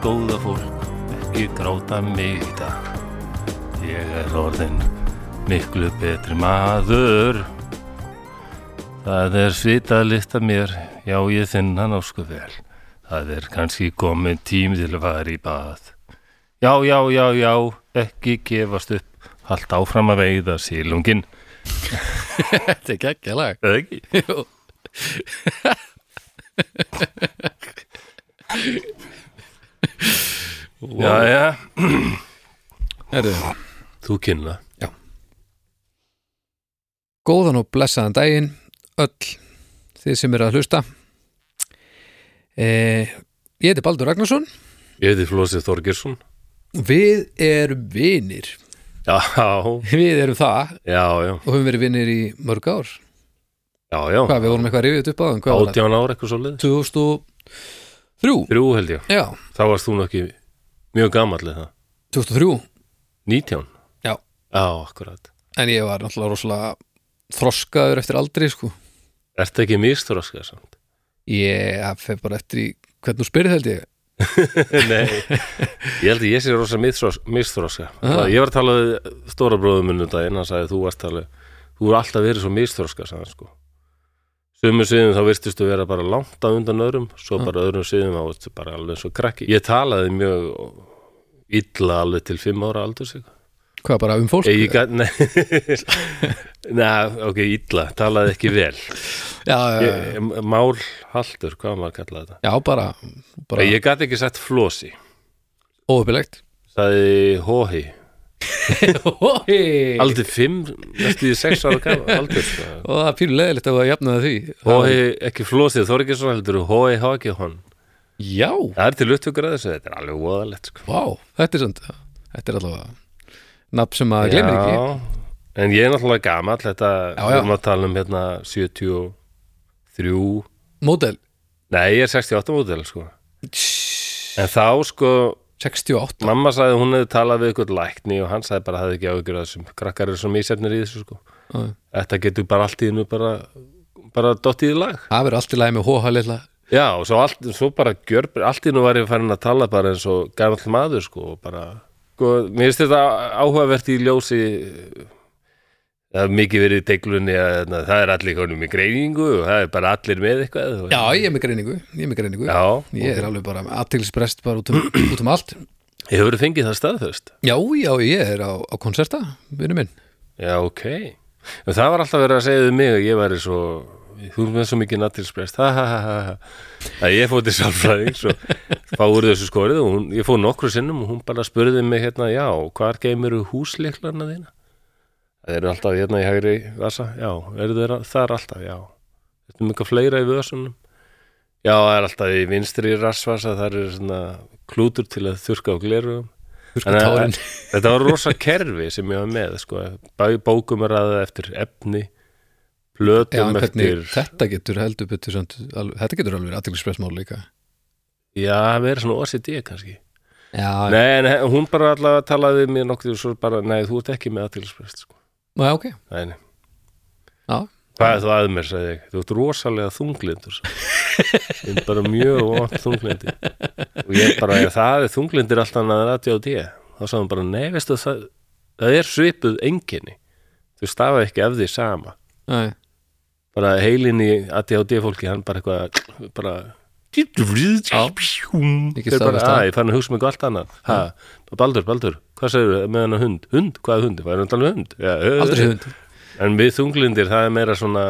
Góða fólk, ekki gráta mig í dag. Ég er orðin miklu betri maður. Það er svita að lista mér, já ég finn hann ásku vel. Það er kannski komin tím til að fara í bað. Já, já, já, já, ekki gefast upp, haldt áfram að veiða sílungin. Þetta er geggja lag Eða ekki? Jú. Já, já, Herru, þú kynna. góðan og blessaðan daginn öll þið sem eru að hlusta. Eh, Ég heiti Baldur Ragnarsson. Ég heiti Flósið Þorgersson. Við erum vinir. Já, Við erum það. Já, já, og höfum verið vinir í mörg ár. Já, já. Hvað, við vorum eitthvað að rifið upp á það? Átján ára eitthvað svo liðis. 2003 Þrjú held ég. Já, Þá varst þú nú ekki mjög gamall eða það. 2003 Nítján? Já. Já, akkurat. En ég var náttúrulega rosalega þroskaður eftir aldri sko Ertu ekki misþróskað samt? Ég fer bara eftir í hvernig þú spyrir held ég Nei, ég held að ég sé rosa misþróska. Ah. Ég var að tala við stóra bróðum minnum daginn, hann sagði þú varst alveg, þú er alltaf verið svo misþróska, sagði sko. Sumum sviðum þá virtistu vera bara langt á undan öðrum, svo bara öðrum sviðum þá bara alveg og krakki. Ég talaði mjög illa alveg til fimm ára aldur sig. Hvað bara um fólk? Ég gat, nei, nei, ok, illa, talaði ekki vel. Já, Ég, málhaldur, hvað maður kallaði þetta? já, bara, bara Ég gat ekki sagt flosi, óöpilegt sagði hóhi. Hói Aldrei fimm, næstu í sex ára aldur sko. Og það er pínu leðilegt að það jafnaði því Hói, ekki flósið, þú er ekki svona heldur Hói, hói, hon Já, Það er til upptökur að þessu, þetta er alveg voðalegt sko. vá, þetta er samt Þetta er allavega nafn sem maður glemir ekki. Já, en ég er náttúrulega gamall Þetta, við erum að tala um hérna 73 Módel? Nei, ég er 68 mótil sko. En þá sko 68 Mamma sagði að hún hefði talað við ykkur lækni og hann sagði bara að það ekki áhyggjur að þessum. Krakkar eru svo mísefnir í þessu sko. Já. Þetta getur bara allt í hennu bara, bara dottið í lag. Það verður allt í lagi með hóha lilla Já, og svo, allt, svo bara gjör, allt í nú var ég farin að tala bara eins og gamall maður sko, og bara, sko, mér finnst þetta áhugavert í ljósi það er mikið verið í deglunni að na, það er allir konum í greiningu og það er bara allir með eitthvað og, Já, ég er með greiningu, ég er með greiningu. Já, Ég er alveg bara aðtilsprest bara út um, út um allt. Ég hefur fengið það staðfest? Já, já, ég er á, á konserta, vinnu minn. Já, ok. En það var alltaf verið að segja við mig að ég væri svo þú erum með svo mikið nattilsprest ha ha ha ha ha. Að ég fóði sálfræðing svo fá úr þessu skorið og hún, ég fóð nokkru sinnum og hún bara spurði mig hérna, já, hvar geymuru húsleiklarna þína? Það eru alltaf hérna í hægri vasa, já, eru þeir þar alltaf, já. Þetta er mikið fleira í vösunum? Já, það er alltaf í vinstri rassvasa, það er svona klútur til að þurka á tárin. Þetta var rosa kerfi sem ég var með sko. Bókum er aðeins eftir efni plötum hvernig eftir þetta getur heldur betur samt, alveg, Þetta getur alveg aðtilsprest mál líka. Já, það verið svona OCD kannski. Já, Nei, en he- hún bara allavega talaði við mér nokkuð og svo bara, nei, þú ert ekki með aðtilsprest sko. já, ok. Nei, nei. Já, Hvað er þú að mér, sagði ég? Þú ert rosalega þunglindur ég. Ég er bara mjög vant þunglindi og ég bara, ef það er þunglindir alltaf annað en ADHD þá sagði hún bara, nei, veistu það það er svipuð enginni þú stafa ekki af því sama. Nei, bara heilin í ADHD fólki hann bara eitthvað bara ég er að, fann að hugsa mig allt annað. Ha, Baldur, Baldur, hvað segir með hann hund? Hund, hvað er hund? Hvað er hann talað um hund? Já, aldrei hund. En við þunglindir, það er meira svona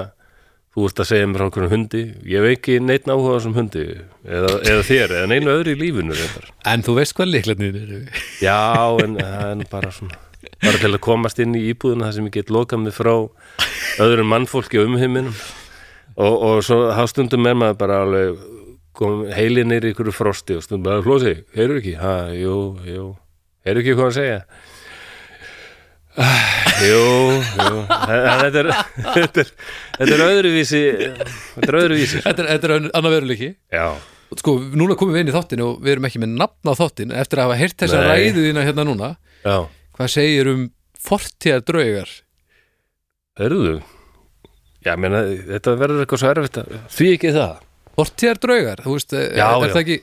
þú ert að segja mér frá einhverjum hundi. Ég hef ekki neitt áhuga á þessum hundi eða, eða þér, eða neinu öðru í lífinu reyndar. En þú veist hvað líklarnir eru. Já, en nú bara svona bara til að komast inn í íbúðuna þar sem ég get lokað mig frá öðrum mannfólki og umheiminum. Og, og svo þá stundum er maður bara alveg heilin er ykkur frosti og stundum bara flósi, heyrðu ekki? Ha, jú, jú, heyrðu ekki hvað hann segja? Ah, Jú, jú. Þetta er, þetta er, þetta er öðruvísi þetta er öðruvísi Þetta er, þetta er annar veruleiki. Já, Sko, núna komum við inn í þáttin og við erum ekki með nafn á þáttin eftir að hafa heyrt þessa ræðu þína hérna núna. Já, Hvað segir um fortíðar draugar? Heyrðu? Já, menna, þetta verður eitthvað svo erfitt að því ekki það? Fortíðar draugar, þú veist, er, Já, er já. það ekki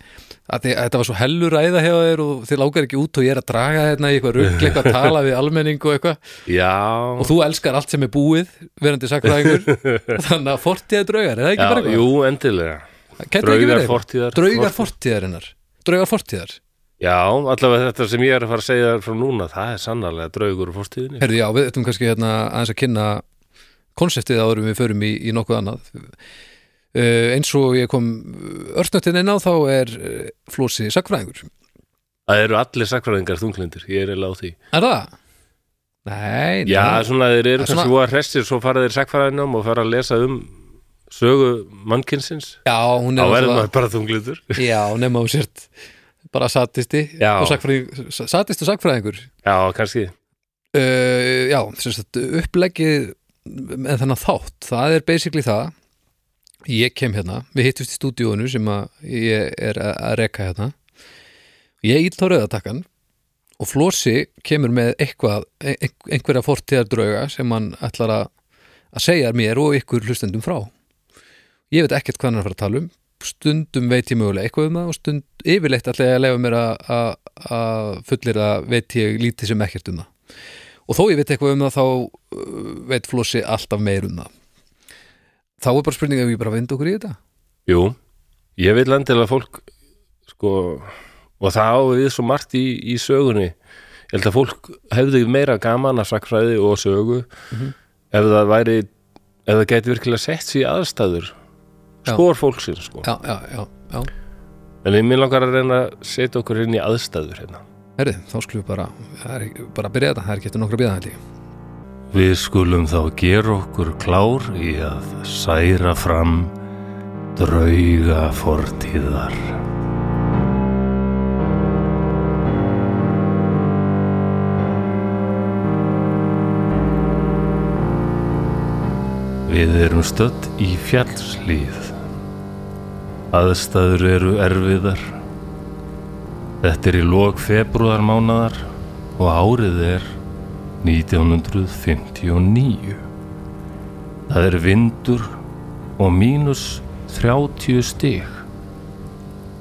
að þetta var svo hellur ræða hjá þér og þið lágar ekki út og ég er að draga hérna í eitthvað rugl, eitthvað að tala við almenning og eitthvað. Já, og þú elskar allt sem er búið verandi sakfræðingur þannig að fortíða draugar, er það ekki já bara eitthvað? jú, endilega. Draugar fortíðar Draugar fortíðarinnar. Draugar fortíðar Já, allavega þetta sem ég er að fara að segja frá núna það er sannarlega draugur úr fórstíðinni Herðu, já, við ættum kannski hérna aðeins að kynna konseptið áður en við förum í, í nokkuð annað. Uh, eins og ég kom örstnöttin inn á þá er uh, flósi sakfræðingur Það eru allir sakfræðingar þunglindir, ég er eiginlega á því. Er það? Nei, Já, nei. svona þeir eru er svona- kannski svona... hressir svo fara þeir sakfræðinum og fara að lesa um sögu mannkynsins. Já hún er bara satisti Já. og sakfræðing, satist og sakfræðingur Já, kannski. Uh, Já, sagt uppleggið með þennan þátt, það er basically það. Ég kem hérna, við hittust í stúdíónu sem ég er að reka hérna. Ég íll á rauðatakkan og Flósi kemur með eitthvað, ein- einhverja fortíðar drauga sem hann ætlar að segja mér og ykkur hlustendum frá. Ég veit ekkert hvað hann er að fara að tala um stundum veit ég mögulega eitthvað um það og stund, yfirleitt ætla ég að lefa mér að- fullir að veit ég lítið sem ekkert um það og þó ég veit eitthvað um það þá uh, veit Flósi alltaf meir um það þá er bara spurning ef ég bara vind okkur í þetta Jú, ég vil endilega fólk sko, og það á við svo margt í, í sögunni ég held að fólk hefði meira gaman að sakfræði og sögu Mhm. ef það væri ef það gæti virkilega sett sér aðstæður. Skor fólksins sko. já, já, já, já, en ég minn langar að reyna að setja okkur inn í aðstæður hérna. herri, þá skulum við bara er, bara að byrja þetta, það er ekki eftir nokkra bíða held ég Við skulum þá gera okkur klár í að særa fram drauga fortíðar. Við erum stödd í fjallslíð. Aðstæður eru erfiðar. Þetta er í lok februarmánaðar og árið er 1959. Það er vindur og mínus 30 stig.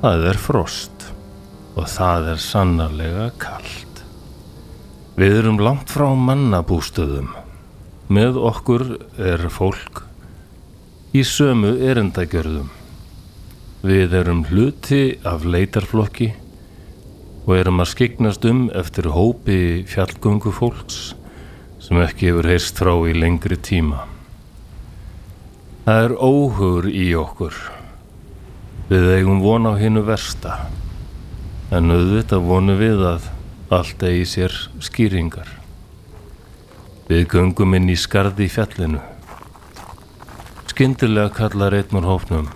Það er frost og það er sannarlega kalt. Við erum langt frá mannabústöðum. Með okkur er fólk í sömu erindagjörðum. Við erum hluti af leitarflokki og erum að skiknast um eftir hópi fjallgöngu fólks sem ekki hefur heyrst frá í lengri tíma. Það er óhugur í okkur. Við eigum von á hinnu versta, en auðvitað vonum við að allt eigi sér skýringar. Við göngum inn í skarði í fjallinu. Skyndilega kallar einn úr hófnum.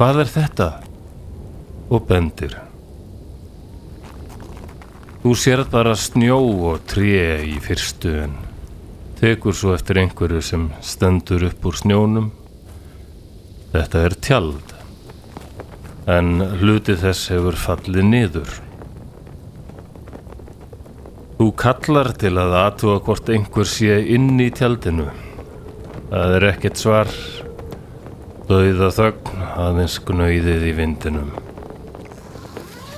Hvað er þetta? Og bendir. Þú sér bara snjó og tré í fyrstu en tekur svo eftir einhverju sem stendur upp úr snjónum. Þetta er tjald, en hluti þess hefur fallið niður. Þú kallar til að aðtúa hvort einhver sé inn í tjaldinu. Það er ekkert svar. Dauða þögn aðeins gnauðið í vindinum.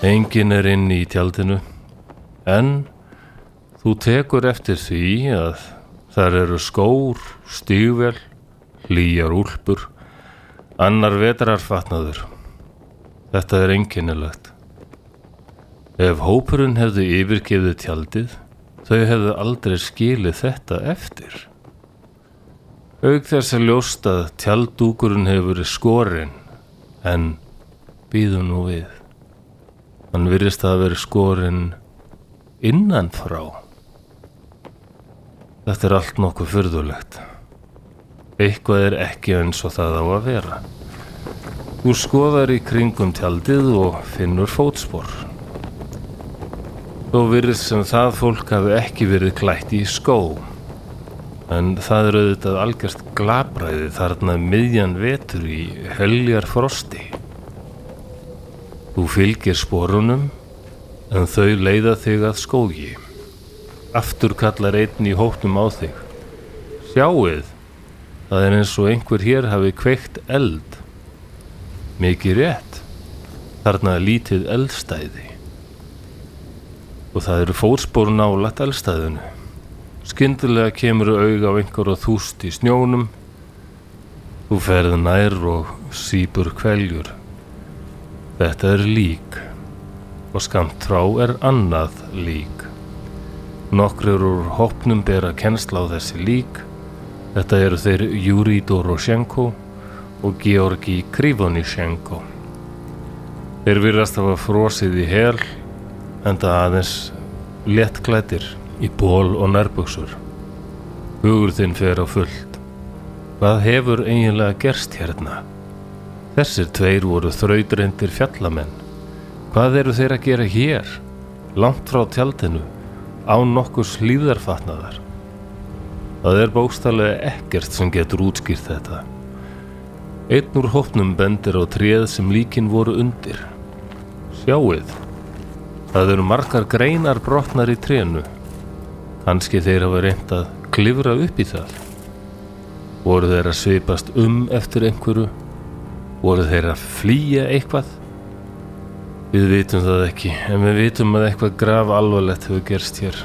Engin er inn í tjaldinu. En þú tekur eftir því að þar eru skór, stígvel, hlýjar úlpur, annar vetrarfatnaður. Þetta er einkennilegt. Ef hópurinn hefði yfirgefið tjaldið, þau hefðu aldrei skilið þetta eftir. Auk þess að ljóst að tjaldúkurinn hefur verið skorinn, en býðu nú við. Hann virðist að verið skorinn innan frá. Þetta er allt nokkuð fyrðulegt. Eitthvað er ekki eins og það á að vera. Þú skoðar í kringum tjaldið og finnur fótspor. Þó virðist sem það fólk hafi ekki verið klætt í skó. En það er auðvitað algjörst glabræði þarna miðjan vetur í heljar frosti. Þú fylgir sporunum en þau leiða þig að skógi. Aftur kallar einn í hóttum á þig. Sjáuð, það er eins og einhver hér hafi kveikt eld. Mikið rétt. Þarna er lítið eldstæði og það eru fótspor nálægt eldstæðinu. Skyndilega kemur auga á einhver og þúst í snjónum. Þú ferð nær og sípur kveljur. Þetta er lík og skamt frá er annað lík. Nokkur úr hopnum bera kennsla á þessi lík. Þetta eru þeir Júri Doroshenko og Georgi Krivonishenko. Þeir virðast hafa frosið í hel enda aðeins léttklættir í ból og nærbuksur. Hugur þinn fer á fullt. Hvað hefur eiginlega gerst hérna? Þessir tveir voru þraudreindir fjallamenn. Hvað eru þeir að gera hér? Langt frá tjaldinu, án nokkur slíðarfatnaðar. Það er bókstallega ekkert sem getur útskýrt þetta. Einn úr hópnum bendir á tréð sem líkin voru undir. Sjáuð, það eru margar greinar brotnar í trénu. Kanski þeir hafa reynd að klifra upp í það. Voru þeir að svipast um eftir einhverju? Voru þeir að flýja eitthvað? Við vitum það ekki, en við vitum að eitthvað graf alvarlegt hefur gerst hér.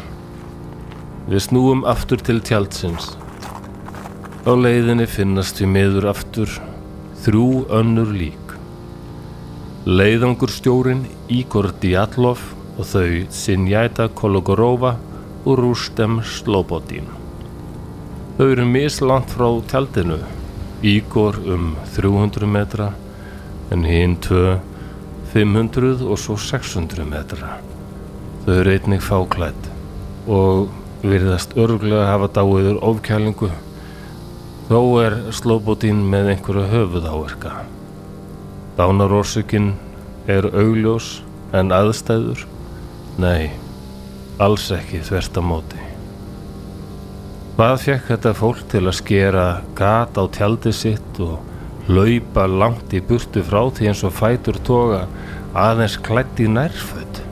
Við snúum aftur til tjaldsins. Á leiðinni finnast við meður aftur þrjú önnur lík. Leiðangur stjórin Ígor Diatlov og þau Sinjæta Kologorova og Rústem Slobodin. Þau eru mislangt frá tjaldinu, Ígor um 300 metra en hinn tvö 500 og svo 600 metra. Þau eru einnig fáklætt og virðast örgulega hafa dáiður ofkælingu þó er Slobodin með einhverju höfuðáverka. Dánarórsökin er augljós en aðstæður? Nei, alls ekki þvert á móti. Hvað fekk þetta fólk til að skera gat á tjaldi sitt og laupa langt í burtu frá því eins og fætur toga aðeins klætt í nærföld?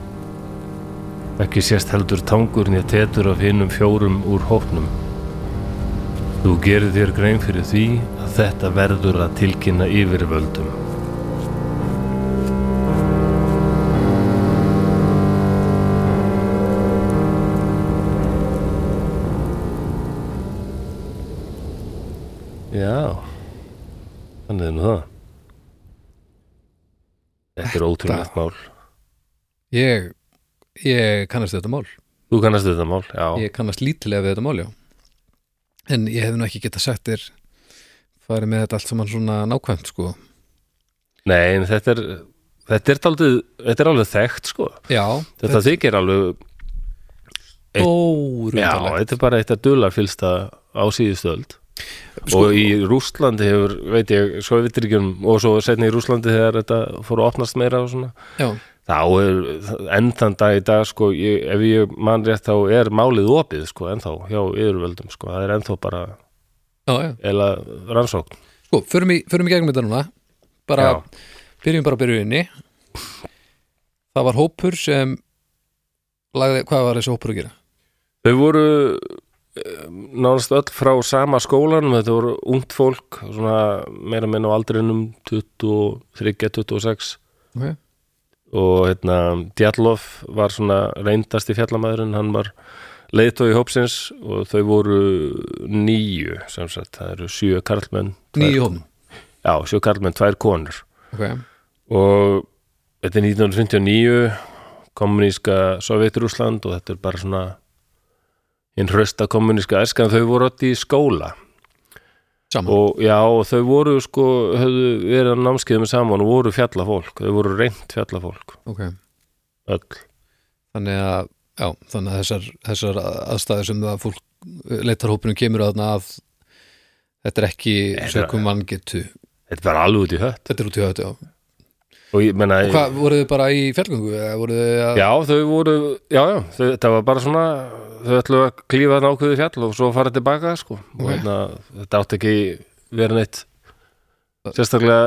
Ekki sést heldur tangur nýja tetur af hinnum fjórum úr hópnum. Þú gerir þér grein fyrir því að þetta verður að tilkynna yfirvöldum. Já, þannig nú það. Þetta er ótrúlegt mál. Ég, ég kannast þetta mál Þú kannast þetta mál, já. Ég kannast lítilega við þetta mál, já En ég hef nú ekki getað sagt þér farið með þetta allt saman svona nákvæmt, sko Nei, en þetta er, þetta er, daldið, þetta er alveg þekkt, sko. Já, Þetta þykir alveg, eitt- já, stórundalegt þetta er bara eitt að dular fylsta á síðustöld. Sko- og í Rússlandi hefur, veit ég, svo við ekki og svo setni í Rússlandi þegar þetta fór að opnast meira og svona, Já, þá er enn þann dag í dag, sko, ég, ef ég man rétt þá er málið opið, sko, ennþá hjá yfirvöldum, sko, það er ennþá bara já, já. eða rannsókn. Sko, förum í, förum í gegnum þetta núna. Bara, byrjum bara að byrjuðinni Það var hópur sem lagði, hvað var þessi hópur að gera? Þau voru nánast öll frá sama skólanum, þetta voru ungt fólk, svona meira menn á aldrinum 23, 26 Okay. og hérna Djallov var svona reyndasti fjallamæðurinn, hann var leiðtói hópsins og þau voru nýju, sem sagt, það eru sjö karlmenn Nýju hópnum Já, sjö karlmenn, tvær konur okay. og þetta er 1959 kommuníska Sovjetrúsland og þetta er bara svona hinn hrösta kommuníska æskan þau voru öll í skóla. Saman. Og já, og þau voru sko, höfðu verið á námskeiðum saman og voru fjallafólk, þau voru reynt fjallafólk, okay. öll. Þannig að, já, þannig að þessar, þessar aðstæður sem það fólk leitarhópurinn kemur að að þetta er ekki sökum mann getu þetta er bara alveg út í hött. Þetta er út í þetta, já. Og menna, Og hvað, voruð þið bara í fjallgöngu að já, þau voru já, já, þau, þetta var bara svona þau ætlu að klífa ákveði fjall og svo fara tilbaka, sko. Og hérna, þetta átti ekki verið neitt sérstaklega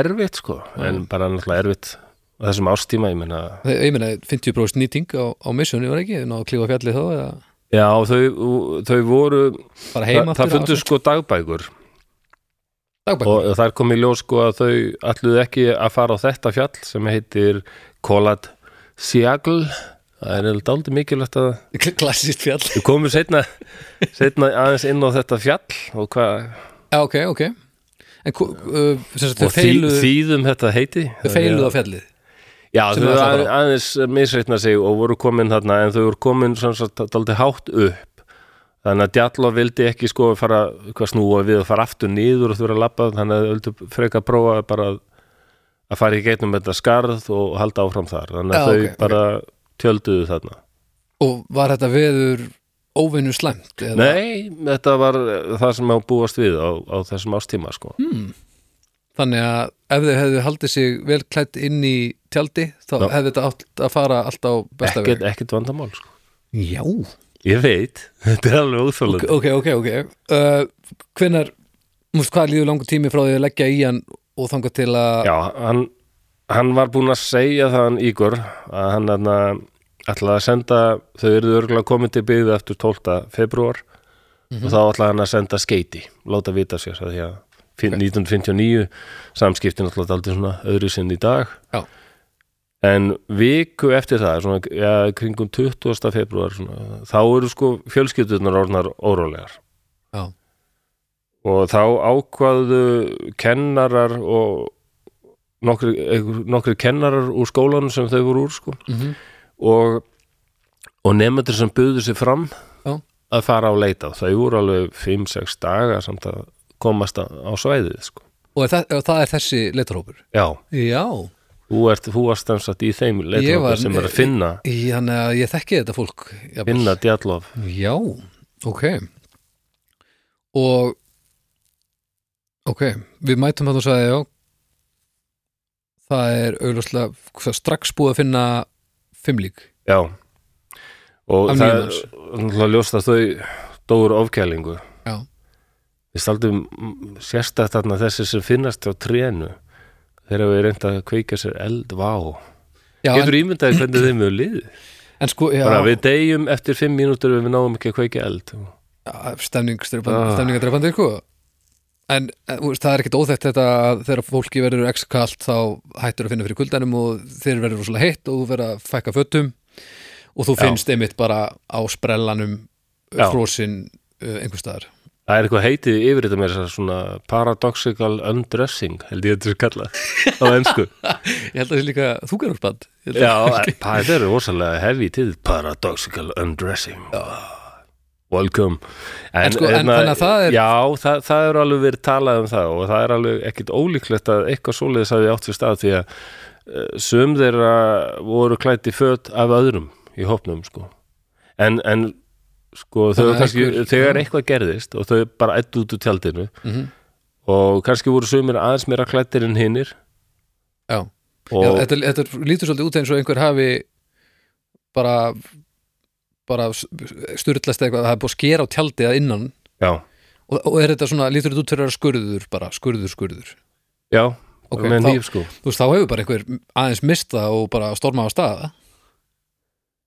erfitt, sko en bara náttúrulega erfitt á þessum ástíma, ég menna Ég meina, 50% nýting á, á missunni var ekki, ná að klífa fjallið þá eða? Já, þau, þau voru það, það fundu sko dagbækur. Dagbækur? Og þar kom í ljós sko að þau alluðu ekki að fara á þetta fjall sem heitir Kolat Siagl það er eða dálítið mikilvægt að klassist fjall. Við komum setna, setna aðeins inn á þetta fjall og, hva, Já, ok, ok. En uh, sagt, og þý, feiluðu þýðum þetta heiti. þau feiluðu á fjallið. Já, þau að að, aðeins misreitna sig og voru komin þarna en þau voru komin svo dálítið hátt upp. Þannig að Djallov vildi ekki sko fara hvað snúa við að fara aftur niður og þú verið að labba þannig að þau vildi freka að prófa bara að, fara í gegnum þetta skarð og halda áfram þar. Þannig að Já, þau ok, ok. Tjölduðu þarna Og var þetta veður óvinnu slæmt? eða? Nei, þetta var það sem á búast við á, á þessum ástíma sko Hmm. Þannig að ef þau hefðu haldið sig vel klætt inn í tjaldi þá Já. hefði þetta átt að fara allt á besta veg ekkert vandamál sko Já, Ég veit, þetta er alveg úþólandi ok, ok, ok uh, Hvenær, múst hvað líður langur tími frá því að leggja í hann og þangað til að Já, hann, hann var búinn að segja það hann Ígor að hann ætlaði að senda, þau eruðu örgulega komin til byggðu eftir 12. februar og þá ætlaði hann að senda skeiti láta vita sér að því að fin- 1959 samskiptin alltaf aldrei svona öðru sinn í dag Já. en viku eftir það svona, ja, kringum 20. februar svona, þá eru sko fjölskyldunar orðnar órólegar Já, og þá ákvaðu kennarar og nokkri, kennarar úr skólanum sem þau voru úr sko. Mm og, og nefndur sem buðu sér fram Já. að fara á leita þau voru alveg 5-6 daga samt að komast á svæðið sko. og það, og það er þessi leitarhópur? Já, Já, þú, ert, þú varst stensat í þeim Ég leita var- sem er að finna í- þannig að ég þekki þetta fólk jafnvel. finna djallov. Já, ok. Og ok, við mætum að þú sagði já það er hvað, strax búið að finna fimmlík já. Og Af það er náttúrulega ljóst að þau dóur ofkælingu. Já, Við staldum þarna þessi sem finnast á trénu. Þegar við reynda að kveika sér eld, vá. Já Getur ímyndaði hvernig þeim liðið? En sko bara við deyjum eftir fimm mínútur ef við náum ekki að kveika eld. Stemning, Ah. stemningadreifandi sko. En eh, veist, það er ekkit óþekkt þetta að þegar fólki verður ekstra kalt þá hættur að finna fyrir kuldanum og þeir verður rosalega heitt og þú verður að fækka fötum. Og þú Já. finnst einmitt bara á sprellanum Já. frósin uh, einhvers staðar. Það er eitthvað heitið yfir þetta með þess að svona paradoxical undressing held ég þetta er kallað á ennsku Ég held að það sé líka þúkarúrsband Já, það er rosalega hefði til paradoxical undressing Welcome. En sko, en að það er- Já, það, það er alveg verið talað um það og það er alveg ekkit ólíklegt að eitthvað svoleiðis hafi átt sér stað því að uh, sum þeirra voru klætt í föt af öðrum í hópnum sko. En, en sko þau kannski, einhver- þegar eitthvað gerðist og þau bara ættu út úr tjaldinu Mhm. og kannski voru sumir aðeins meira klættir en hinnir Já, Já þetta, þetta lítur svolítið út eins og einhver hafi bara bara styrlast eitthvað það er búið að skera á tjaldið að innan. Já, og, og er þetta svona, lítur þetta út fyrir að skurður bara, skurður, skurður? Já Ok, með nýf sko. þú veist, þá hefur bara einhver aðeins mista og bara storma á stað.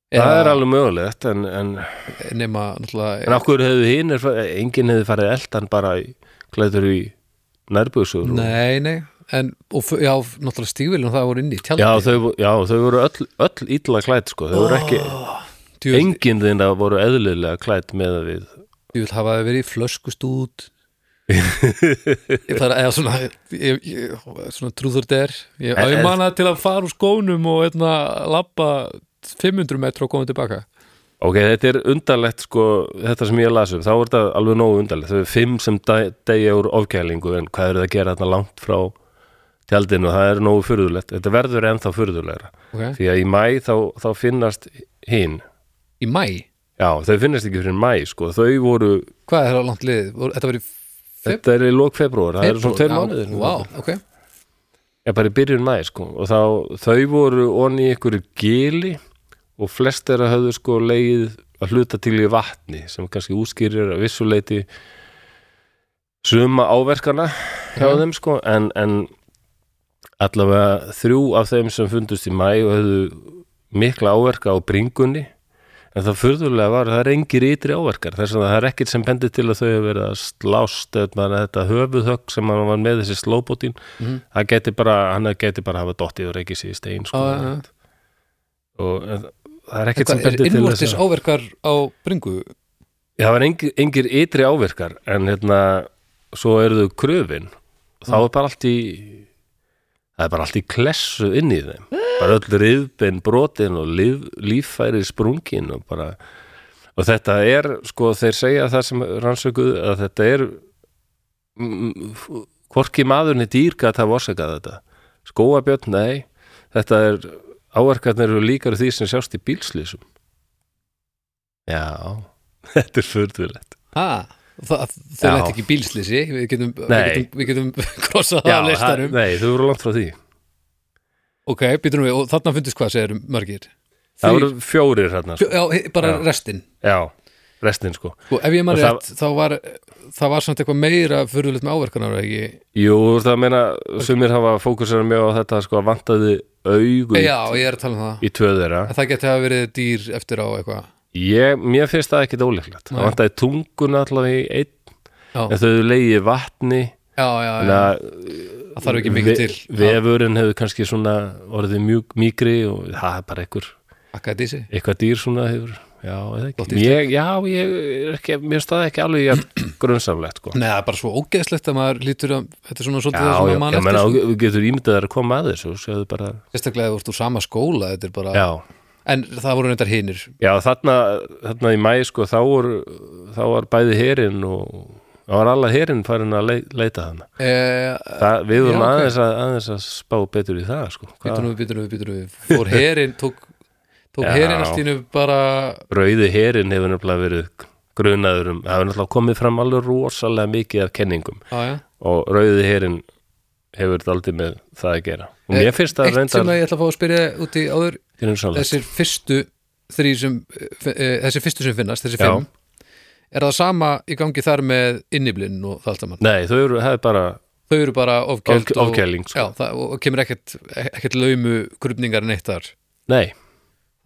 Það er alveg mögulegt en, en, nema, en okkur hefðu hinn enginn hefði farið eldan bara í, klættur í nærbúsur og, Nei, nei, en og, já, náttúrulega stígvilum það voru inni í tjaldi já, þau, já, þau voru öll, öll illa klætt sko, þau voru ekki Djú, enginn þeirna voru eðlilega klætt með að við djú vil hafa það verið í flöskustút Ég bara, eða svona ég, ég, svona trúður der ég, ég manna til að fara úr skónum og einna, labba 500 metro og koma tilbaka Ok, þetta er undarlegt sko, þetta sem ég las um, þá er þetta alveg nógu undarlegt. Þau er fimm sem deyja úr ofkælingu en hvað eru það að gera þarna langt frá tjaldinu, það er nógu furðulegt. Þetta verður ennþá furðulegra. okay. Því að í mæ þá, þá finnast hinn, Í mæ, já, þau finnast ekki fyrir mæ, sko, þau voru, hvað er það langt liðið? Voru- Þetta var í þetta er í lók februar, það eru svona tveir mánuðir. Vá, ok. Ég bara í byrjun mæ, sko, og þá, þau voru onni í ykkur gili og flest að höfðu sko leið að hluta til í vatni sem kannski útskýrir að vissuleiti suma áverkana hjá Já. þeim sko. En, en allavega þrjú af þeim sem fundust í mæ og höfðu mikla áverka á bringunni en það furðulega var, það er engir ytri áverkar þess að það er ekkert sem bendir til að þau hefur verið að slást eða þetta höfuðhögg sem hann var með þessi slóbótin Mhm. það geti bara, hann geti bara hafa dottið og reykið sér í stein sko. Já, já. og það er ekkert sem bendir til innvortis þess að áverkar á bringu það var engir, engir ytri áverkar en hérna, svo eru þau kröfin þá Mm. er bara allt í það er bara allt í klessu inn í þeim bara öll riðbein brotin og líf, líffæri sprungin og bara og þetta er, sko, þeir segja það sem rannsökuð að þetta er hvorki maðurni dýrgat hafa orsakað þetta. Skóabjörn, nei þetta er, áverkarnir eru líkar því sem sjást í bílslýsum já þetta er furðulegt. Ah, það, þau lett ekki bílslýsi við getum, við getum, við getum krossað það á það, listanum. nei, þau voru langt frá því ok, býtum við, og þarna fundist hvað segir margir? Það voru fjórir hérna sko. Já, bara Já. restin. Já, restin sko. Sko, ef ég maður Og það- rétt, þá var það var samt eitthvað meira fyrirlegt með áverkanar ekki? Jú, það meina, sumir hafa fókusera mjög á þetta sko, að vantaði augu já, ég er að tala um það. í þeirra. En það geti hafa verið dýr eftir á eitthvað. Ég, mér finnst það ekkit ólíklegt. Nei. það vantaði tunguna allavega í einn já, en þau leiði vatni. Já, já, já. að það þarf ekki mikið til. Vefurinn hefur kannski svona orðið mjög mýgri og það er bara einhver eitthvað dýr svona hefur já, ég, já, ég er ekki mér staði ekki alveg grunnsamlegt sko. Er bara svo ógeðslegt að maður lítur að þetta er svona já, svolítið já, það sem mann ég meina, eftir þú getur ímyndað að koma að þessu bara, sérstaklega þú ert úr sama skóla þetta er bara, já, en það voru reyndar hinir. Já þarna, þarna í mæ sko, þá var, þá var bæði herin og þá var alla herin farin að lei- leita þarna eh, það, við vorum Já, ok. aðeins, að, aðeins að spá betur í það sko. Býtur nú, býtur nú, býtur nú fór herin, tók, tók herin allt í nú bara rauði herin hefur nefnilega verið grunaður um, það hefur náttúrulega komið fram alveg rosalega mikið af kenningum já. og rauði herin hefur aldrei með það að gera og mér finnst það eitt sem að ég ætla að fá að spyrja út í áður þessir fyrstu þrý sem, e, þessir fyrstu sem finnast, þessi Já. fimm er það sama í gangi þar með inniblinn og það allt saman? Nei, þau eru, er bara þau eru bara ofkæld Of- ofkæling, sko. og, og kemur ekkert, ekkert laumu krupningar neitt þar. Nei,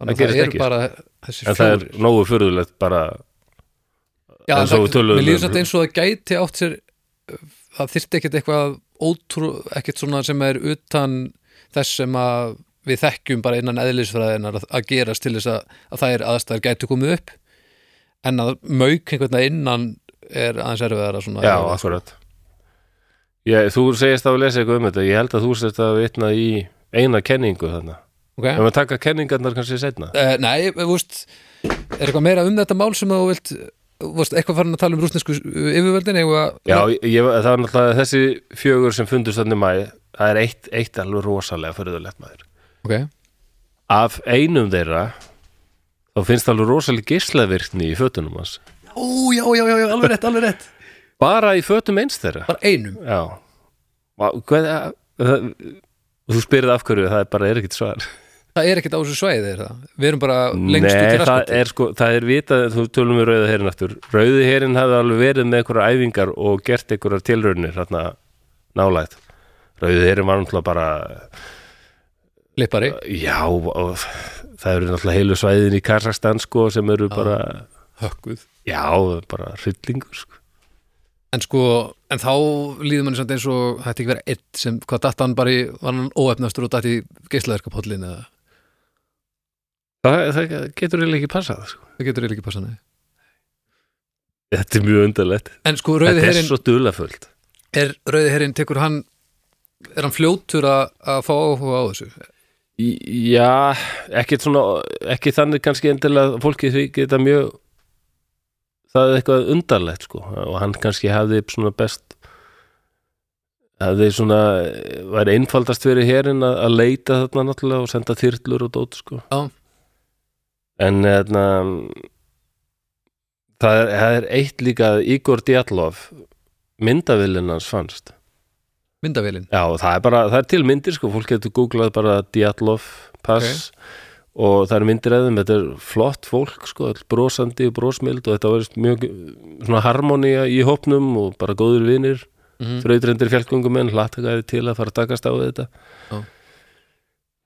þannig Það að það gerist ekki. þessir en það er nógu furðulegt bara já, og það, mér líður um- samt eins og það gæti átt sér það þyrfti ekkert eitthvað ótrú, ekkert svona sem er utan þess sem að við þekkjum bara innan eðlisfræðinar að, gerast til þess að, að það er aðstæður gætu komið upp en að mauk einhvern veginn innan er aðeins erfiðar að svona Já, akkurat. Ég, Þú segist að lesa eitthvað um þetta ég held að þú sést að vitna í eina kenningu þarna. Okay. Ef maður taka kenningarnar kannski setna Uh, nei, þú veist er eitthvað meira um þetta mál sem þú vilt veist, eitthvað farin að tala um rúsnesku yfirvöldin eitthvað Já, ég, það er náttúrulega þessi fjögur sem fundust þannig mæ það er eitt, eitt alveg rosalega furðulegt maður. Ok, Af einum þeirra þá finnst alveg rosalega geislavirkni í fötunum hans. Ó, já, já, já, alveg rétt, alveg rétt. Bara í fötum eins þeirra. Bara einum, Já. Hvað, það, og þú spyrir af hverju það er bara er ekkit svar. Það er ekkert á þessu svæði það, við erum bara lengst út í Nei, það er sko, það er vitað þú tölum við rauða herin aftur. Rauði herin hafði alveg verið með einhverjar æfingar og gert einhverjar tilraunir hérna nálægt. Rauði herin var náttúrulega bara lippari, já, og það eru náttúrulega heilu svæðin í Kazakstan sko sem eru bara hökkuð. Já, bara hryllingur sko. en sko, en þá líður manni samt eins og þetta ekki vera einn sem, hvað datt hann bara í, var hann óefnastur og datt í geislaðarkapollin eða, það, það getur eiginlega ekki passað sko. það getur eiginlega ekki passað nei. þetta er mjög undarlegt. En sko, rauði þetta er svo dulafullt er rauði herinn, tekur hann er hann fljótur að, fá áhuga á þessu Já, ekkit svona ekki þannig kannski endilega fólki því geta mjög það er eitthvað undarlegt sko. Og hann kannski hafði svona best hafði svona var einfaldast fyrir hérinn að, að leita þarna náttúrulega og senda þyrlur og dót sko. Já. en þarna það er, það er eitt líka Igor Djatlov myndavillin hans fannst myndavélin, Já, það er bara, það er til myndir sko, fólk getur googlað bara Djatlov pass og það er myndir eðum, þetta er flott fólk sko, brosandi og brosmild og þetta var mjög svona harmonía í hópnum og bara góður vinir mm þrautrendir fjallgöngumenn, hlatakaði til að fara að takast á þetta. Já.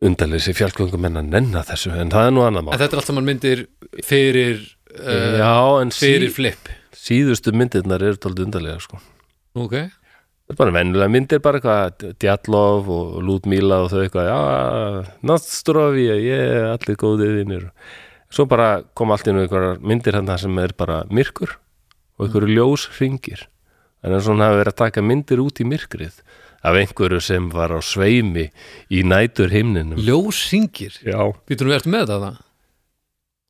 undarlega sér fjallgöngum en að nenna þessu en það er nú annað En mál þetta er allt saman myndir fyrir uh, Já, en fyrir sí, flip. síðustu myndirnar eru tóldi undarlega sko. Ok, Það er bara venjulega myndir, bara eitthvað Djatlov og Lúdmíla og þau eitthvað Já, Nastrovi, ég er allir góðið vinnir Svo bara kom allt inn einhverjar myndir hérna sem er bara myrkur og einhverju ljós hringir en eins og hann hafi verið að taka myndir út í myrkrið af einhverju sem var á sveimi í nætur himninum ljós ringir Já Býtum við, ertu með þetta það?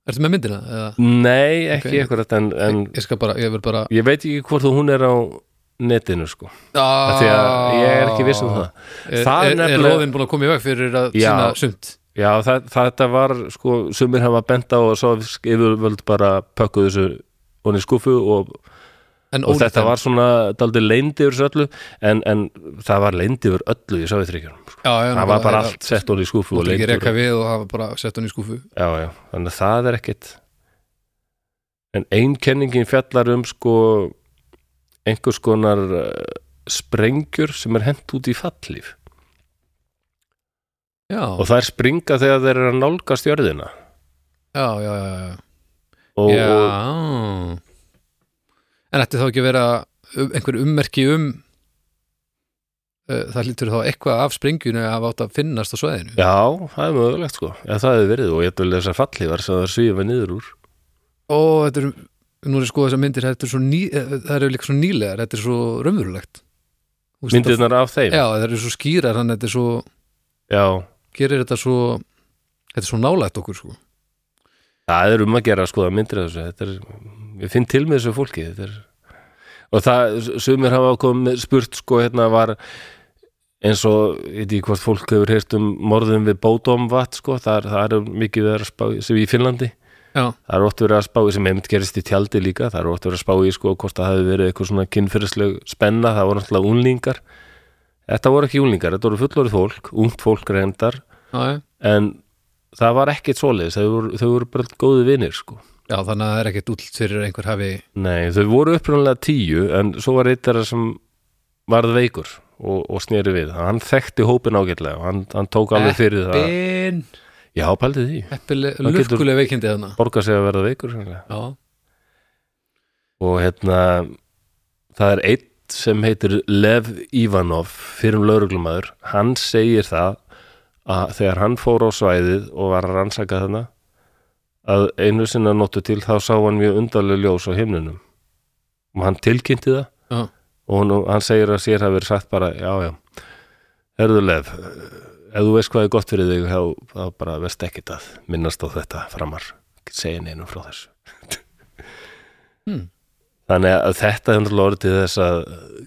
Ertu með myndina? Eða? Nei, ekki Ok. einhverjum en, en Ég skal bara, ég bara ég veit ekki hvort hún er á netinu sko Af því að ég er ekki viss um það Það er er, er loðin búin að koma í veg fyrir að Já. sína sumt? Já, það, þetta var sko, sumir hafa bent á og svo yfirvöld bara pökkuðu þessu honni skúfu og, og þetta var svona daldi leyndi yfir þessu öllu en, en það var leyndi yfir öllu í Sávitryggjunum sko. það var bara allt sett honni skúfu Þú og hann í skúfu já, já, þannig að það er ekkit en einkenningin fjallar um sko einhvers konar uh, sprengjur sem er hent út í fallíf Já, og það er springa þegar þeir eru að nálgast jörðina. Já, já, já, já. og, já. og En ætti þá ekki að vera um, einhver ummerki um uh, það hlýtur þá eitthvað af sprengjunu að hafa átt að finnast á svæðinu? Já, það er mögulegt sko. Já, það hefur verið og ég ætla þessar fallífar sem það svífa niður úr. Ó, þetta er, nú er ég sko þessar myndir er svo ný, eh, það eru líka svo nýlegar þetta er svo raunverulegt. Myndirnar af þeim? Já, það eru svo skýrar hann þetta er svo, Já, gerir þetta svo þetta er svo nálægt okkur sko. Það er um að gera að myndir af þessu Þetta er, ég finn til með þessu fólki þetta er, og það, sumir hafa komið spurt sko hérna var eins og, ég veit ekki hvort fólk hefur heyrt um morðum við Bódomvat sko, það, það er mikið verið að sem í Finnlandi Já, það er ótt verið að spá í sem einmitt gerist í tjaldi líka það er ótt verið að spá í sko hvort það hefði verið eitthvað svona kynfyrirsleg spenna, það voru náttúrulega unlingar þetta voru ekki unlingar, þetta voru fullorið fólk ungt fólk reyndar já, en það var ekkit svoleiðis þau voru, þau voru bara góði vinir sko. Já, þannig að það er ekkert útlt fyrir einhver hafi nei, þau voru upprunlega tíu en svo var eitt þeirra sem varð veikur og, og sneri við. Hann þekkti hópin ágætlega hann, hann tók alveg fyrir það já, pældi því, eppileg, lukkuleg veikindi þarna. borga sig að verða veikur og hérna það er einn sem heitir Lev Ivanov fyrir um lauruglumæður hann segir það að þegar hann fór á svæðið og var að rannsaka þarna að einu sinna nóttu til þá sá hann mjög undarlega ljós á himnunum og hann tilkynnti það. Já, og hann, hann segir að sér hafi verið sagt bara já já, herðu Lev ef þú veist hvað er gott fyrir þig þá, þá bara veist ekkit að minnast á þetta framar, segja neinum frá þessu. Hmm. þannig að þetta er náttúrulega orðið til þess að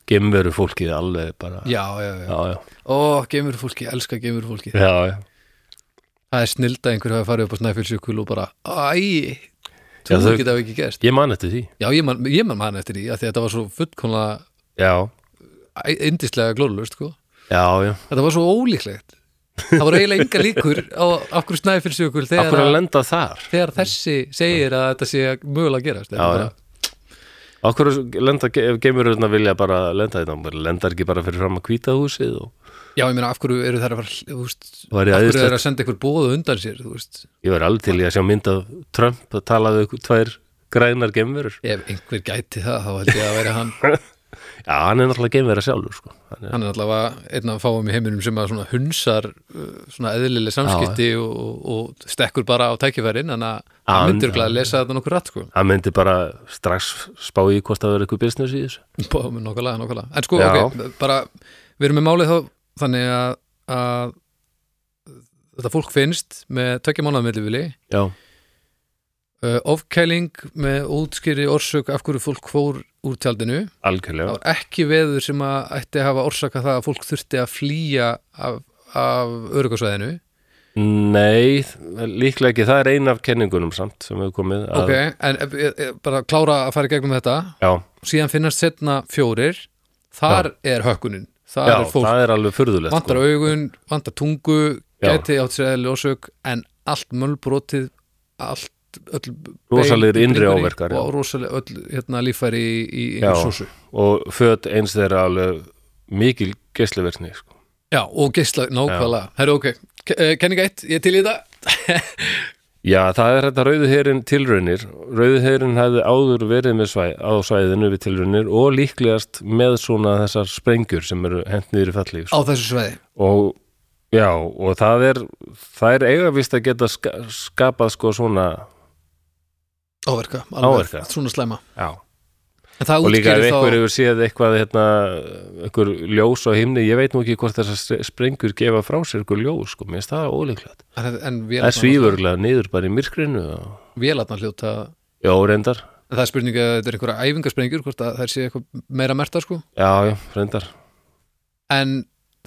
gemveru fólkið alveg bara já, já, já. já, já, Ó, geimur fólki, elska geimur fólki já, já. Það er snild að einhver hafi farið upp á snæfilsjökul og bara Æ, Já, þú þau- geta ekki gerst. Ég man eftir því. Já, ég man, ég man man eftir því að því að þetta var svo fullkomlega já, yndislega glórlust, sko. Já, já, Þetta var svo ólíklegt Það voru eiginlega enga líkur á hverju snæfilsjökul þegar, að að, lenda þar? þegar þessi segir að þetta sé mögulega að gerast Já, af hverju lenda, ef gemverurna vilja bara lenda þetta, bara lendar ekki bara fyrir fram að hvíta húsið og Já, ég meina, af hverju eru þær að fara Væri Af hverju eru að senda einhver bóðu undan sér ég var alveg til í að sjá mynd af Trump að tala við ykkur tvær grænar gemverur Ef einhver gæti það, þá held ég að vera hann já, hann er náttúrulega gemverða sjálfur sko. hann er, Hann er allavega einn af fáum í heiminum sem að svona hunsar uh, svona eðlileg samskipti og, og, og stekkur bara á tækifærin Já, hann myndur já. glæði að lesa þetta nokkur rætt sko hann myndi bara strax spá í hvort það verður eitthvað business í þessu nokkulega, nokkulega. En sko, Já. ok, bara við erum með málið þá þannig að, að þetta fólk finnst með tökja mánuða millivili já, uh, ofkæling með útskýri orsök af hverju fólk fór úr tjaldinu það algjörlega var ekki veður sem að ætti að hafa orsaka það að fólk þurfti að flýja af, af örugasvæðinu nei, líklega ekki. Það er ein af kenningunum samt sem hefur komið að, ok, en e, e, bara klára að fara í gegnum þetta. Já, síðan finnast setna fjórir. Þar er hökkunin. Það já, er fólk, það er alveg furðulegt vantar sko. augun vantar tungu, Já. gæti átt sér eðli orsök en allt mölbrotið allt, öll Rosalegir innri áverkar, og rosaleg öll hérna, líffæri í, í einhver súsu og föt eins þeirra alveg mikil geisluverkni sko. Já, og geisla, nákvæmlega. Herru, ok, eh, kenning eitt, ég til í þetta. Já, það er þetta rauðuherin tilraunir. Rauðuherin hefði áður verið með svæ, á svæðinu við tilraunir og líklegast með svona þessar sprengjur sem eru hent niður í falli á þessu sveiði og já, og það er það er eiga vist að geta ska, skapað sko svona Áverka, Áverka. svona slæma. Já. En það og líka ef útskýrir einhver þá hefur séð eitthvað hérna, einhver ljós á himni ég veit nú ekki hvort þessar sprengjur gefa frá sér einhver ljós, sko, mér finnst það ólíklegt. En, en það er svífurlega niður bara í myrkrinu og... Vélarnar hljóta já, reyndar, En það er spurning að þetta er einhverja æfingarsprengjur hvort að þær sé eitthvað meira merta sko. Já, já, reyndar. En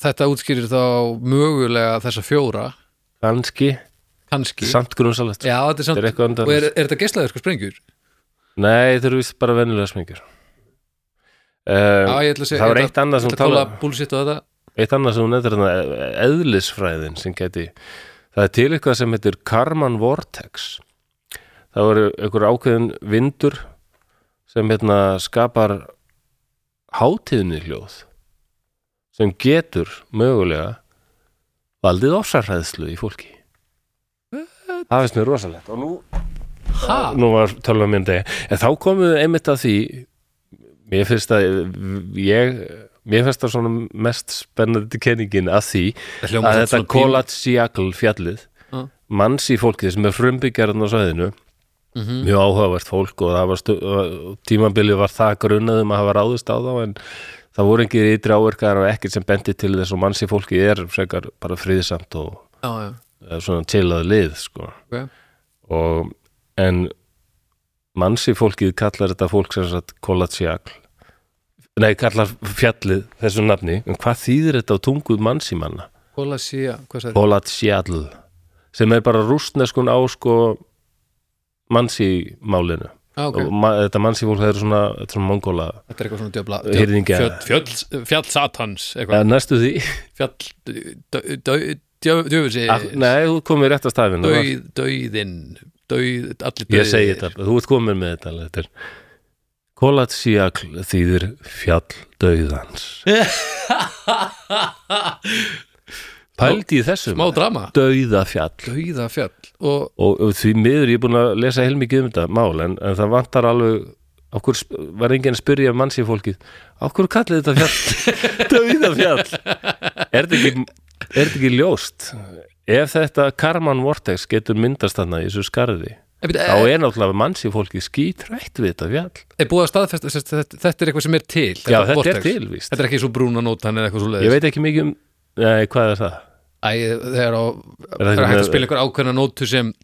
þetta útskýrir þá mögulega þessa fjóra. Kannski, kannski. Samt grunsalegt Já, þetta er samt þetta er eitthvað Og andar er, er þetta geislaður sko sprengjur? nei, þeir eru vist bara venjulega sprengjur. Já, um, ég ætla að segja það var ég eitt annað sem ætla að kóla tala búlsitt á þetta. Eitt annað sem hún nefnir þarna eðlisfræðin sem geti það er til eitthvað sem heitir Karman Vortex. Það voru einhver ákveðin vindur sem hérna skapar hátíðni hljóð sem getur mögulega valdið ofsarhæðslu í fólki það finnst mér rosalegt og nú, Ha? nú var tölva mér degi en þá komum við einmitt að því mér finnst að ég mér finnst það svona mest spennandi kenningin að því að samt þetta Kolatsiakl fjallið Já. manns í fólkið sem er frumbyggjarinn á svæðinu Mhm. mjög áhugavert fólk og það var tímabilið var það grunnaðum að hafa ráðist á þá en það voru engir ytri áverkar og ekkert sem bendi til þess og manns í fólki er frekar bara friðsamt og Já, já, eða svona tilað lið sko. ok. Og en manns í fólkið kallar þetta fólk sem sagt Kolatsiakl nei, kallar fjallið þessu nafni. En hvað þýðir þetta á tunguð manns í manna? Kolatsiakl sem er bara rústneskun á sko manns í málinu. Já, ok, og ma þetta manns í fólk það er svona, þetta er svona mongóla er fjöll, fjall satans eitthvað, næstu því. Fjall djöfulsi Ak, nei, þú komið rétt að stafinu Dauð, dauðinn dauð, allir ég segi þetta, þú ert komin með þetta alveg. þetta Kolatsiakl þýðir fjall dauðans. Pældi í þessum Smá drama, dauðafjall. Dauða fjall og og, og því miður ég er búin að lesa heilmikið um þetta mál en, en það vantar alveg okkur var enginn að spyrja manns í fólkið okkur kallið þetta fjall? Dauðafjall. Er þetta ekki er þetta ekki ljóst ef þetta Karman Vortex getur myndast þarna í þessu skarði þá er, er náttúrulega manns í fólkið skítrætt við þetta fjall er búið að staðfesta þetta, þetta er eitthvað sem er til já þetta vortex. er tilvíst Þetta er ekki svo brúnanótan eða eitthvað svo ég veit ekki mikið um nei, hvað er það? Æ, þegar á, Er það það er hægt að spila einhver ákveðna nótu sem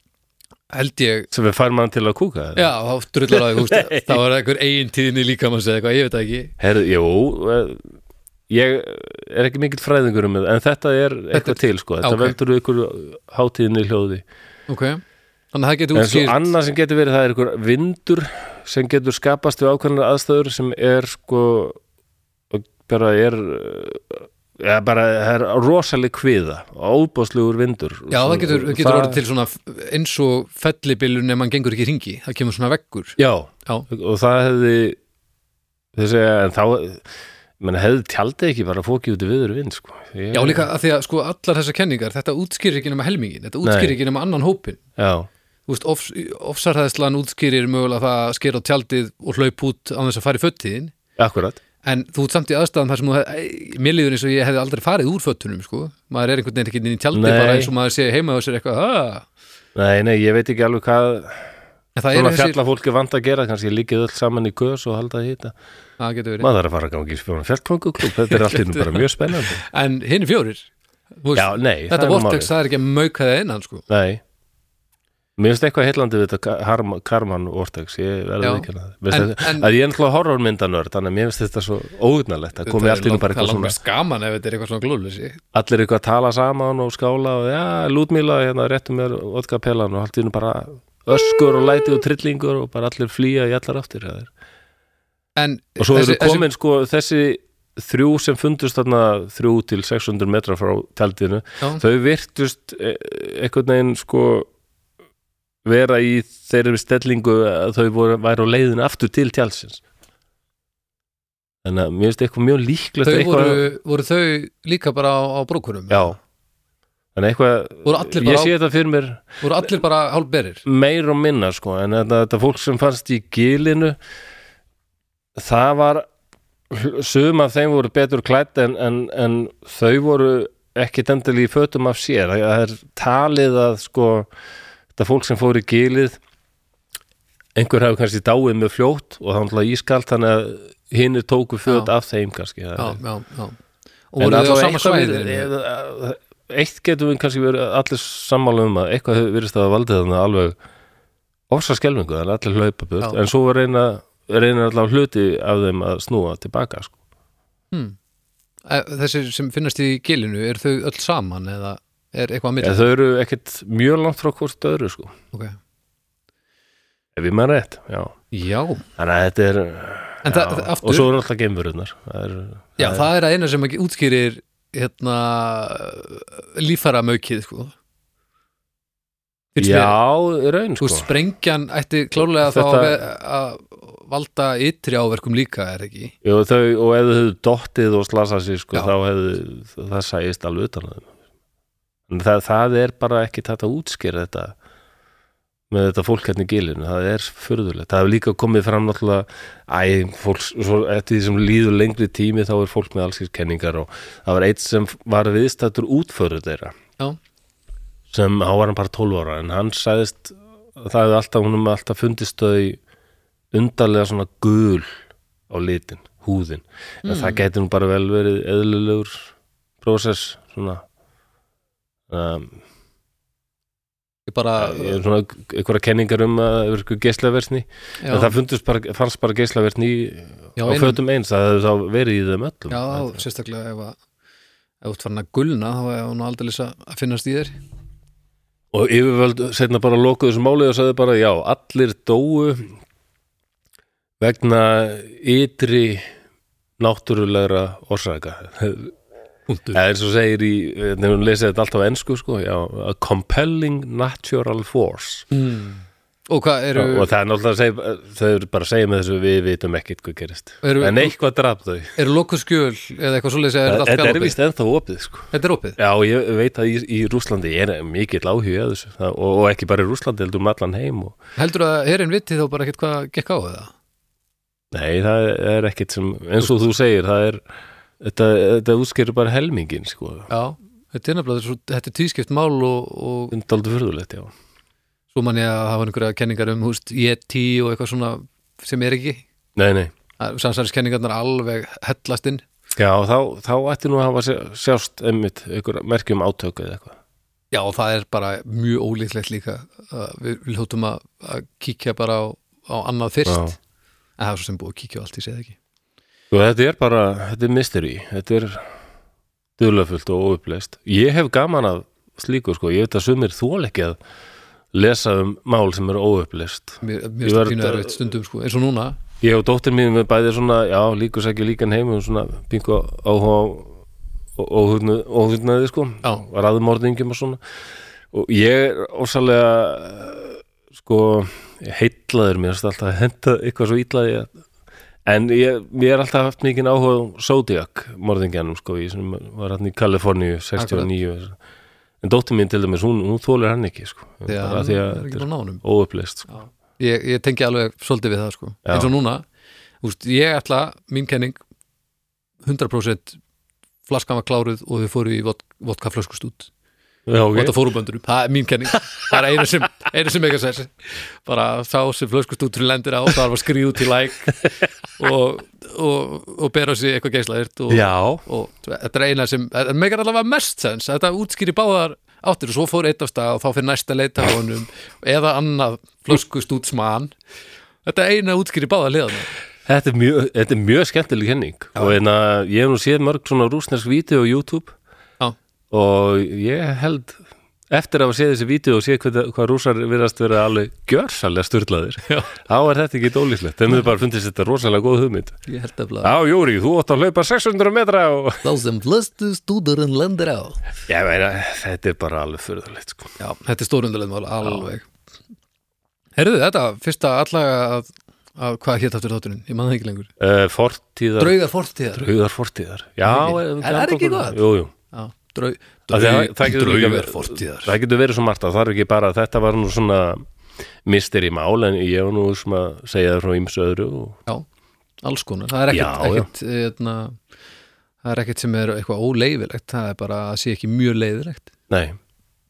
held ég sem við fær mann til að kúka eða? Já, þá drullar á því, þá er einhver eigin tíðinni líka maður segja eitthvað, ég veit það ekki Herðu, jú eh, ég er ekki mikill fræðingur um það en þetta er eitthvað til sko. Þetta ok. veldur ykkur hátíðinni hljóði. Ok, þannig að það getur en svo útskýrt annað sem getur verið það er ykkur vindur sem getur skapast við ákveðnar aðstæður sem er sko bara er ja, bara það er rosaleg kviða óbáslegur vindur. Já, það getur, Og getur orðið til svona eins og fellibilun ef mann gengur ekki ringi það kemur svona veggur. Já, Já, og það hefði þessi, en þá menn hefði tjaldið ekki bara fókið út í viður vind sko. ég, Já líka að því að sko allar þessar kenningar þetta útskýrir ekki nema helmingin, þetta útskýrir Nei. ekki nema annan hópin já, ofsarhæðslan útskýrir mögulega það að skera á tjaldið og hlaup út á þess að fara í föttiðin akkurat en þú ert samt í aðstæðan þar sem mér líður eins og ég hefði aldrei farið úr föttunum sko. maður er einhvern veginn ekki inn í tjaldi Nei. bara eins og maður sé heima og sér eitthvað "Ah." nei, nei, ég veit ekki alveg hvað er svona þessi, fjallafólki vant að gera kannski líkið öll saman í kös og halda getur verið. Maður þarf að fara að gangi í svona fjallkonguklub þetta er allt í nú bara mjög spennandi. En hinn fjórir þú veist, já, nei, þetta er vortex, það er ekki að mauka það innan sko. nei. Mér finnst eitthvað heillandi við þetta Karma, Karman Vortex ég verður Já. ekki að það að ég er náttúrulega horrormyndanörd þannig að mér finnst þetta svo óugnalegt að komi allt í nú bara eitthvað svona gaman ef þetta er eitthvað svona glóðlösi allir eitthvað að tala saman og skála og já, lútmíla, hérna, réttum mér öskur og læti og trillingur og bara allir flýja í allar er. en og svo þessi- eru komin sko þessi þrjú sem fundust þarna þrjú til 600 metra frá tjaldinu Já. þau virtust eh, einhvern veginn sko vera í þeirri stellingu að þau voru, væru á leiðin aftur til tjaldsins þannig að mér finnst eitthvað mjög líklegt þau eitthvað, voru, voru þau líka bara á, á brúkurum já þannig að eitthvað, ég bara, sé þetta fyrir mér voru allir bara hálfberir? Meir og minna sko en þetta, þetta fólk sem fannst í gilinu það var sum af þeim voru betur klætt en, en, en þau voru ekki dendali í fötum af sér. Það er talið að sko þetta fólk sem fór í gilið einhver hefur kannski dáið með fljótt og það var náttúrulega ískalt þannig að hinnir tóku föt Já. af þeim kannski já, er- já, já. Og voru þau á sama eitthvað svæði? við- eða- eitt getum við kannski verið allir sammála um að eitthvað verið að valdið þannig alveg ofsa skelfingu, þannig að allir hlaupa burt Já. en svo reyna, reyna allavega hluti af þeim að snúa tilbaka sko. hmm. Þessir sem finnast í gilinu er þau öll saman eða er eitthvað að ja, milli þau eru ekkit mjög langt frá hvort öðru sko. okay. ef ég maður rétt já. já, þannig að þetta er það- það- aftur- og svo er alltaf geimverunar það er, já, það er að eina sem ekki útskýrir hérna lífara maukið sko mér. já, raun sko. sprengjan ætti klárlega þá Þetta- ve- að valda ytri áverkum líka, er ekki? Jú, þau, og ef þau dottið og slasað sig sko, Já. þá hefðu það sæist alveg utan það, það er bara ekki þetta að útskýra þetta með þetta fólk hérna í gilinu, það er furðulegt. Það hefur líka komið fram náttúrulega æ, fólk, svo eftir því sem líður lengri tími þá er fólk með allskins kenningar og það var eitt sem var viðstættur útförður þeirra. Já. sem á var hann bara 12 ára en hann sagðist það hefði alltaf, hún hefði alltaf fundist þau undarlega svona gul á litin, húðin. En það gæti nú bara vel verið eðlulegur prósess svona um, Ég bara, ég er svona einhverja kenningar um að það er eitthvað geislaversni já, en það bara, fannst bara já, á fötum eins það hefði verið í þeim öllum. Já, Þetta- sérstaklega ef að þú ert farin að gulna þá er hún aldrei að finnast í þér. Og yfirvöld setna bara lokuðu þessu máli og sagði bara já, allir dóu vegna ytri náttúrulegra orsaka Punktur. Það er eins og segir í, nefnum hún lesið þetta alltaf á ensku sko, já, a compelling natural force mm. Og hvað eru, og það er náttúrulega að segja, þau eru bara að segja með þessu við vitum ekkert hvað gerist eru, en eitthvað draf þau eru lokuð skjöl eða eitthvað svoleiðis eða er þetta allt Þetta er galopið? vist ennþá opið sko. Þetta er opið? Já, ég veit að í, í Rúslandi er mikill áhuga að þessu það, og, og ekki bara í Rúslandi, heldur um allan heim og, Heldur að herinn viti þá bara ekkert hvað gekk á það? Nei, það er ekkert sem eins og þú segir, það er þetta, þetta útskýrir bara helmingin sko, Já, þetta er nefnilega þetta er tískipt mál og, og undaldu fyrðulegt, já. svo man ég að hafa einhverja kenningar um húst Yeti og eitthvað svona sem er ekki. Nei, nei, samsæriskenningarnar alveg hellast inn. Já, þá, þá ætti nú að hafa sjá- sjást einmitt einhver merkjum átöku eða eitthvað. Já, og það er bara mjög ólíklegt líka við, við hljóttum að, að kíkja bara á, á annað fyrst. Já. en það er svo sem búið að kíkja á allt, segi það ekki Og þetta er bara, þetta er mystery. Þetta er duðlafullt og óuppleist Ég hef gaman af slíku sko, ég veit að sumir þól ekki að lesa um mál sem er óuppleist Mér, mér finnst það erfitt stundum sko, eins og núna. Ég og dóttir mín við bæði svona, já, líkus ekki líkan heim og svona pingu áhuga á óhugnaði sko. Já. raðumorðingum og svona. Og ég er ósalega sko, heitlaður mér alltaf að henda eitthvað svo ítlaði en ég, ég er alltaf haft mikið áhuga á Zodiac morðingjanum sko, ég var hann í Kaliforníu 69 en dóttir mín til dæmis, hún, hún þólir hann ekki sko, að bara því að þetta er óupplist sko. ég, ég tengi alveg svolítið við það sko. Já. eins og núna, úst, ég ætla mín kenning 100% flaskan var kláruð og þau fóru í vod- vodka Já, og ok, þetta fóru böndurum, það er mín kenning. Það er einu sem, einu sem ekki að segja bara sá sem flöskustútur lendir á það var skrið út í læk og, og, og bera á sig eitthvað geislaðirt og, og þetta er eina sem meikar allavega mest sens. Þetta útskýri báðar áttir og svo fór eitt af stað og þá fyrir næsta leita á honum eða annað flöskustútsmann þetta er eina útskýri báðar liðan Þetta er mjög, mjög skemmtileg kenning. Og en að ég hef nú séð mörg svona rúsnesk vídeo á YouTube. Og ég held eftir að hafa séð þessi vídeo og séð hvað, hvað rúsar virðast vera alveg gjörsalega sturlaðir Já. þá er þetta ekki dólíslegt. Þeim hefur bara fundist þetta rosalega góð hugmynd. Ég held að Já, Júri, þú átt að hlaupa 600 metra og þá sem flöskustúturinn lendir á. Ég meina, þetta er bara alveg furðulegt sko. Já, þetta er stórundulegð mál, alveg. Herðu þetta, fyrsta allega að Af, hvað hétt aftur þátturinn? Ég man það ekki lengur. Uh, Fortíðar Draugar fortíðar. Draugar fortíðar. Já, við En er gætum ekki gott? Jú, jú Að draug, það líka draugar verið- fortíðar. Það getur verið svo margt að það er ekki bara þetta var nú svona mistir í mál en ég var nú sem að segja það frá ýmsu öðru og, Já, alls konar. Það er ekkert, eitna, það er ekkert sem er eitthvað óleifilegt það er bara að sé ekki mjög leiðilegt. Nei,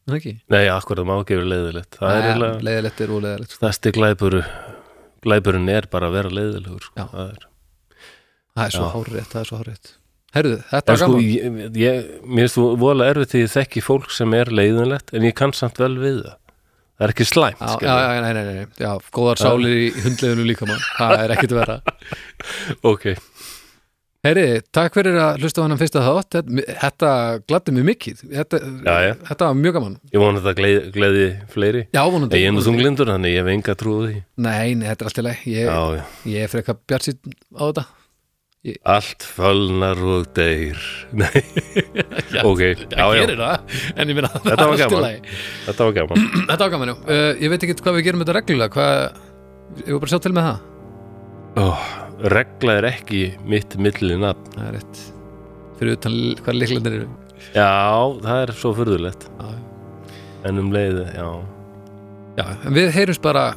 það ekki? nei, akkur það má ekki vera leiðilegt. Það er leiðilegt er óleiðilegt sko. stærsti glæpur glæpurinn er bara að vera leiðilegur sko. Það er Það er svo hárétt, það er svo hárétt Herðu, þetta var sko, gaman. ég, ég, mér finnst þú vola erfitt því ég þekki fólk sem er leiðinlegt en ég kann samt vel við það. Það er ekki slæmt Já, já, já, nei, nei, nei, já, góðar sálir í hundleðinu líka mann, það er ekkert vera Ok, Heyri, takk fyrir að hlusta á hann fyrsta þátt. Þetta, gladdi mig mikið. Þetta, Já, já. þetta var mjög gaman. Ég vona þetta gleði, gleði fleiri. Já, vonandi. Ég er nú þunglindur þannig ég hef enga trúið því. Nei, nei, þetta er allt í leið ég, ég er frekar bjart sín á þetta Allt fölnar og deyr. Nei, Já, Það já, gerir það, en ég minna það Þetta er lagi. þetta var gaman. Þetta var gaman, já. Uh, Ég veit ekki hvað við gerum þetta reglulega hvað, ég var bara að sjá til með það? Oh, Regla er ekki mitt millinafn Það er rétt. Fyrir utan hvað líklendir eru. Já, það er svo furðulegt. Já, En um leið, já. Já, en við heyrums bara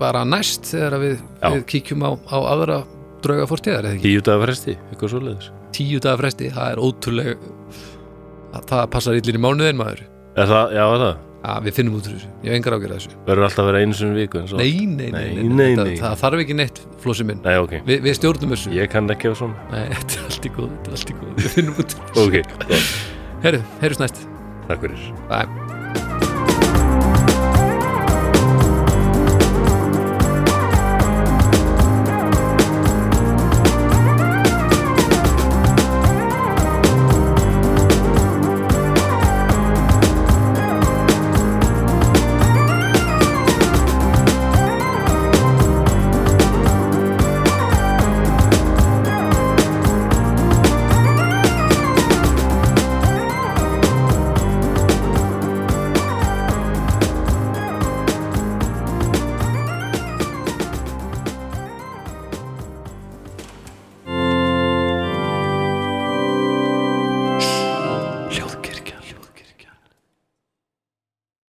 bara næst þegar við, við kíkjum á, á aðra drauga fórstíðar eða ekki? Tíu dagar fresti, eitthvað svo leiðis tíu dagar fresti, það er ótrúlega það, það passar illir í mánuðin maður. Er það, já, það? Já, við finnum út úr þessu, ég hef engar ágjörð þessu. Verður alltaf að vera einu í viku en svo Nei, nei, nei, nei, Nei, nei, nei. Það þarf ekki neitt, flósi minn. Nei, ok. Vi, Við stjórnum þessu. Ég kann ekki á svona. Nei, þetta er allt í góð, þetta er allt í góð Við finnum út úr þessu. Ok, gott. Herru, heyrjus næst. Takk fyrir. Bye